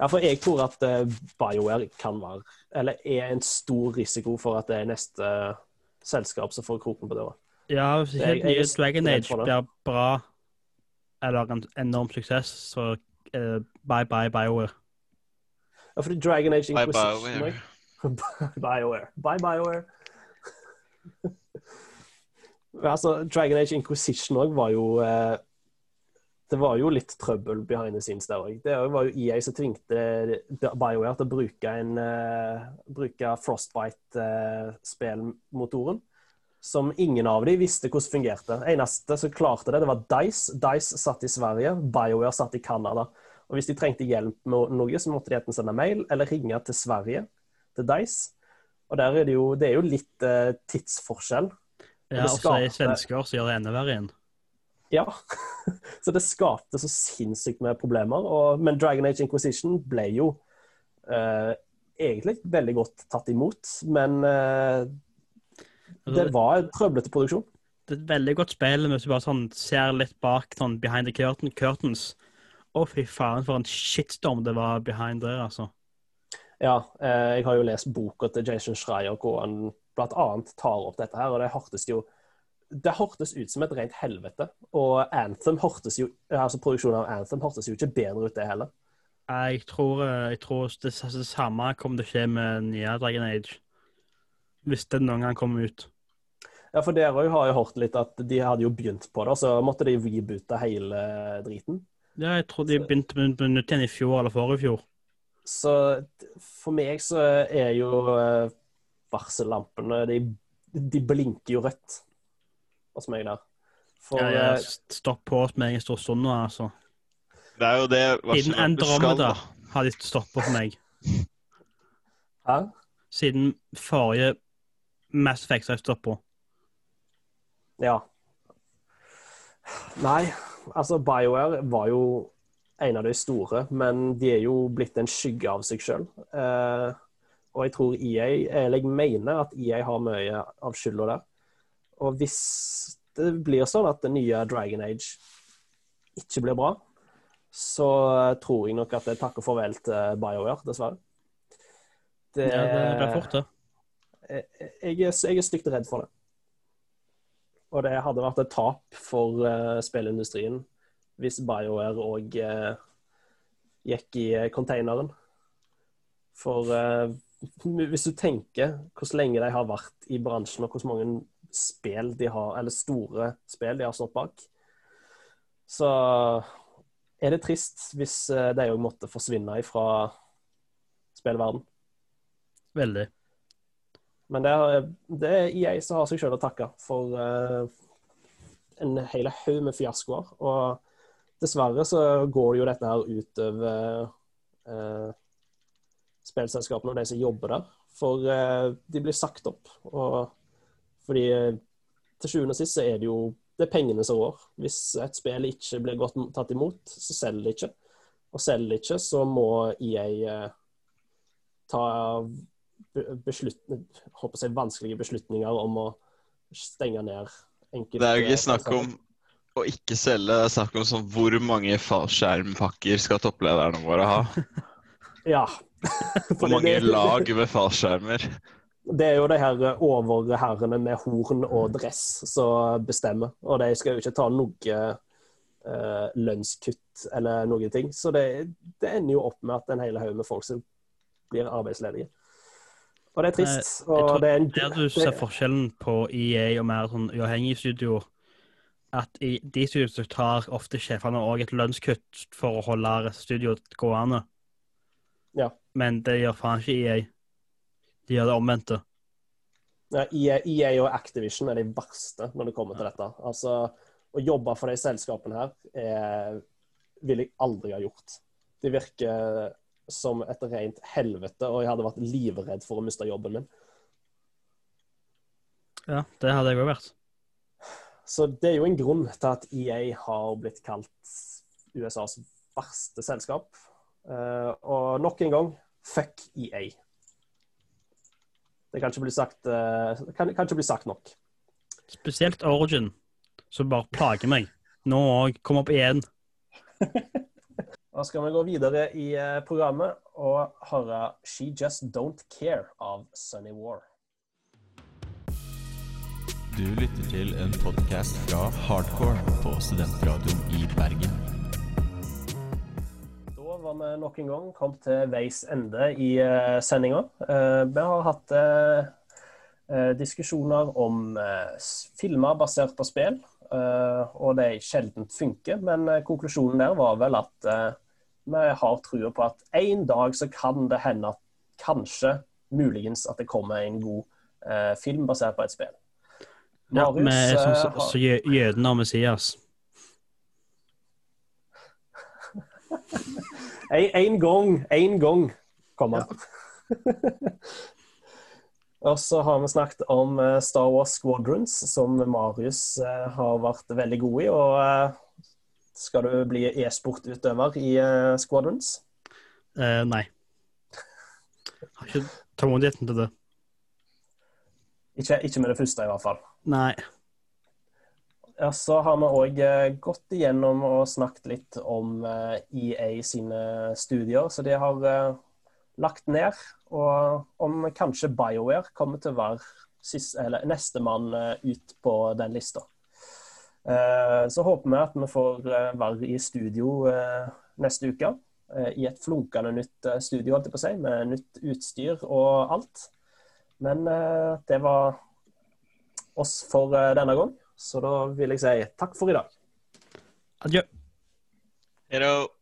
Ja, for jeg tror at eh, BioWare kan være, eller er en stor risiko for at det er neste eh, selskap som får kroken på døra. Ja, hvis ikke jeg jeg, Dragon Age blir bra, eller en enorm suksess, så uh, bye bye BioWare. Ja, fordi Dragon Age Bye, Inquisition BioWare. BioWare. Bye, BioWare. altså, Dragon Age Inquisition òg var jo eh, Det var jo litt trøbbel behind the scenes der òg. Det var jo EA som tvingte BioWare til å bruke, en, uh, bruke Frostbite-spillmotoren. som ingen av de visste hvordan fungerte. Eneste som klarte det, det var Dice. Dice satt i Sverige, BioWare satt i Canada. Og hvis de trengte hjelp med noe, så måtte de enten sende mail eller ringe til Sverige, til Dice. Og der er det jo, det er jo litt uh, tidsforskjell. Ja, og så er det svensker som gjør det enda verre igjen. Ja. så det skapte så sinnssykt med problemer. Og, men Dragon Age Inquisition ble jo eh, egentlig veldig godt tatt imot. Men eh, det var en trøblete produksjon. Det er et veldig godt spill hvis du bare sånn ser litt bak sånn behind the curtain, curtains. Å, fy faen, for en shitstorm det var behind there, altså. Ja, eh, jeg har jo lest boka til Jason Schreier hvor han blant annet tar opp dette her, og det hørtes jo det hørtes ut som et rent helvete. Og Anthem hørtes jo, altså produksjonen av Anthem hørtes jo ikke bedre ut, det heller. Jeg tror, eh, jeg tror det, det samme kommer til å skje med nye Dragon Age. Hvis det noen gang kommer ut. Ja, for dere òg har jo hørt litt at de hadde jo begynt på det, så måtte de reboote hele driten. Ja, jeg tror de begynte med med nytt igjen i fjor eller forrige fjor. Så for meg så er jo eh, varsellampene de, de blinker jo rødt hos meg der. For Ja, eh, jeg stopp på hos meg i Storsund nå, altså. Det er jo det Siden Andromeda har de stoppa for meg. Hæ? Siden forrige Mass Effect har jeg stoppa. Ja. Nei, altså BioWare var jo en av de store, men de er jo blitt en skygge av seg sjøl. Eh, og jeg tror EA Eller jeg mener at EA har mye av skylda der. Og hvis det blir sånn at det nye Dragon Age ikke blir bra, så tror jeg nok at det er takk og farvel til BioWare, dessverre. Det, Ja, det blir fort, det. jeg, jeg, jeg er stygt redd for det. Og det hadde vært et tap for uh, spillindustrien hvis BioWare òg gikk i eh, containeren. For uh, hvis du tenker hvor lenge de har vært i bransjen, og hvor mange spill de har, eller store spill de har stått bak, så er det trist hvis eh, de òg måtte forsvinne fra spillverden. Veldig. Men det er, det er EA som har seg selv å takke for uh, en hel haug med fiaskoer. Og dessverre så går jo dette her utover uh, spillselskapene og de som jobber der. For uh, de blir sagt opp. Og fordi eh, til sjuende og sist så er det jo det er pengene som rår. Hvis et spill ikke blir godt tatt imot, så selger det ikke. Og selger det ikke, så må EA eh, ta håper jeg, vanskelige beslutninger om å stenge ned enkelte Det er jo ikke snakk om å ikke selge, det er snakk om sånn hvor mange fallskjermpakker skal topplederne våre ha? Ja. Hvor mange lag med fallskjermer? Det er jo de her overherrene med horn og dress som bestemmer, og de skal jo ikke ta noe eh, lønnskutt eller noen ting. Så det, det ender jo opp med at en hel haug med folk som blir arbeidsledige. Og det er trist. Eh, Jeg Og tror det er en, Der du ser forskjellen på EA og mer sånn uavhengige studioer, at i de studioene tar ofte sjefene òg et lønnskutt for å holde studioet gående. Ja. Men det gjør faen ikke EA. De gjør det omvendte. ja, EA, EA og Activision er de verste når det kommer til dette. Altså, Å jobbe for de selskapene her er, vil jeg aldri ha gjort. De virker som et rent helvete, og jeg hadde vært livredd for å miste jobben min. Ja, det hadde jeg òg vært. Så det er jo en grunn til at EA har blitt kalt USAs verste selskap. Eh, og nok en gang fuck EA. Det kan ikke bli sagt, eh, kan, kan ikke bli sagt nok. Spesielt Origin, som bare plager meg. Nå òg. Kom opp igjen. Da skal vi gå videre i eh, programmet og høre She Just Don't Care av Sunny War. Du lytter til en podkast fra Hardcore på Studentradioen i Bergen. Har vi nok en gang kommet til veis ende i uh, sendinga. vi har hatt diskusjoner om filmer basert på spill, og det sjelden funker. Men konklusjonen der var vel at vi har trua på at en dag så kan det hende at kanskje, muligens, at det kommer en god film basert på et spill. Ja, vi er som så, så jødene og Messias. En gang, en gang kommer han. Ja. og så har vi snakket om eh, Star Wars Squadrons, som Marius eh, har vært veldig god i. Og eh, skal du bli e-sportutøver i Squadrons? Eh, nei. Jeg har ikke tålmodigheten til det. Ikke, ikke med det første, i hvert fall. Nei. Ja, så har vi òg eh, gått igjennom og snakket litt om EA eh, e sine studier. Så de har eh, lagt ned. Og om kanskje BioWare kommer til å være nestemann ut på den lista. Så håper vi at vi får være i studio neste uke. I et flunkende nytt studio, holdt jeg på å si, med nytt utstyr og alt. Men det var oss for denne gang. Så da vil jeg si takk for i dag. Adjø. Hello.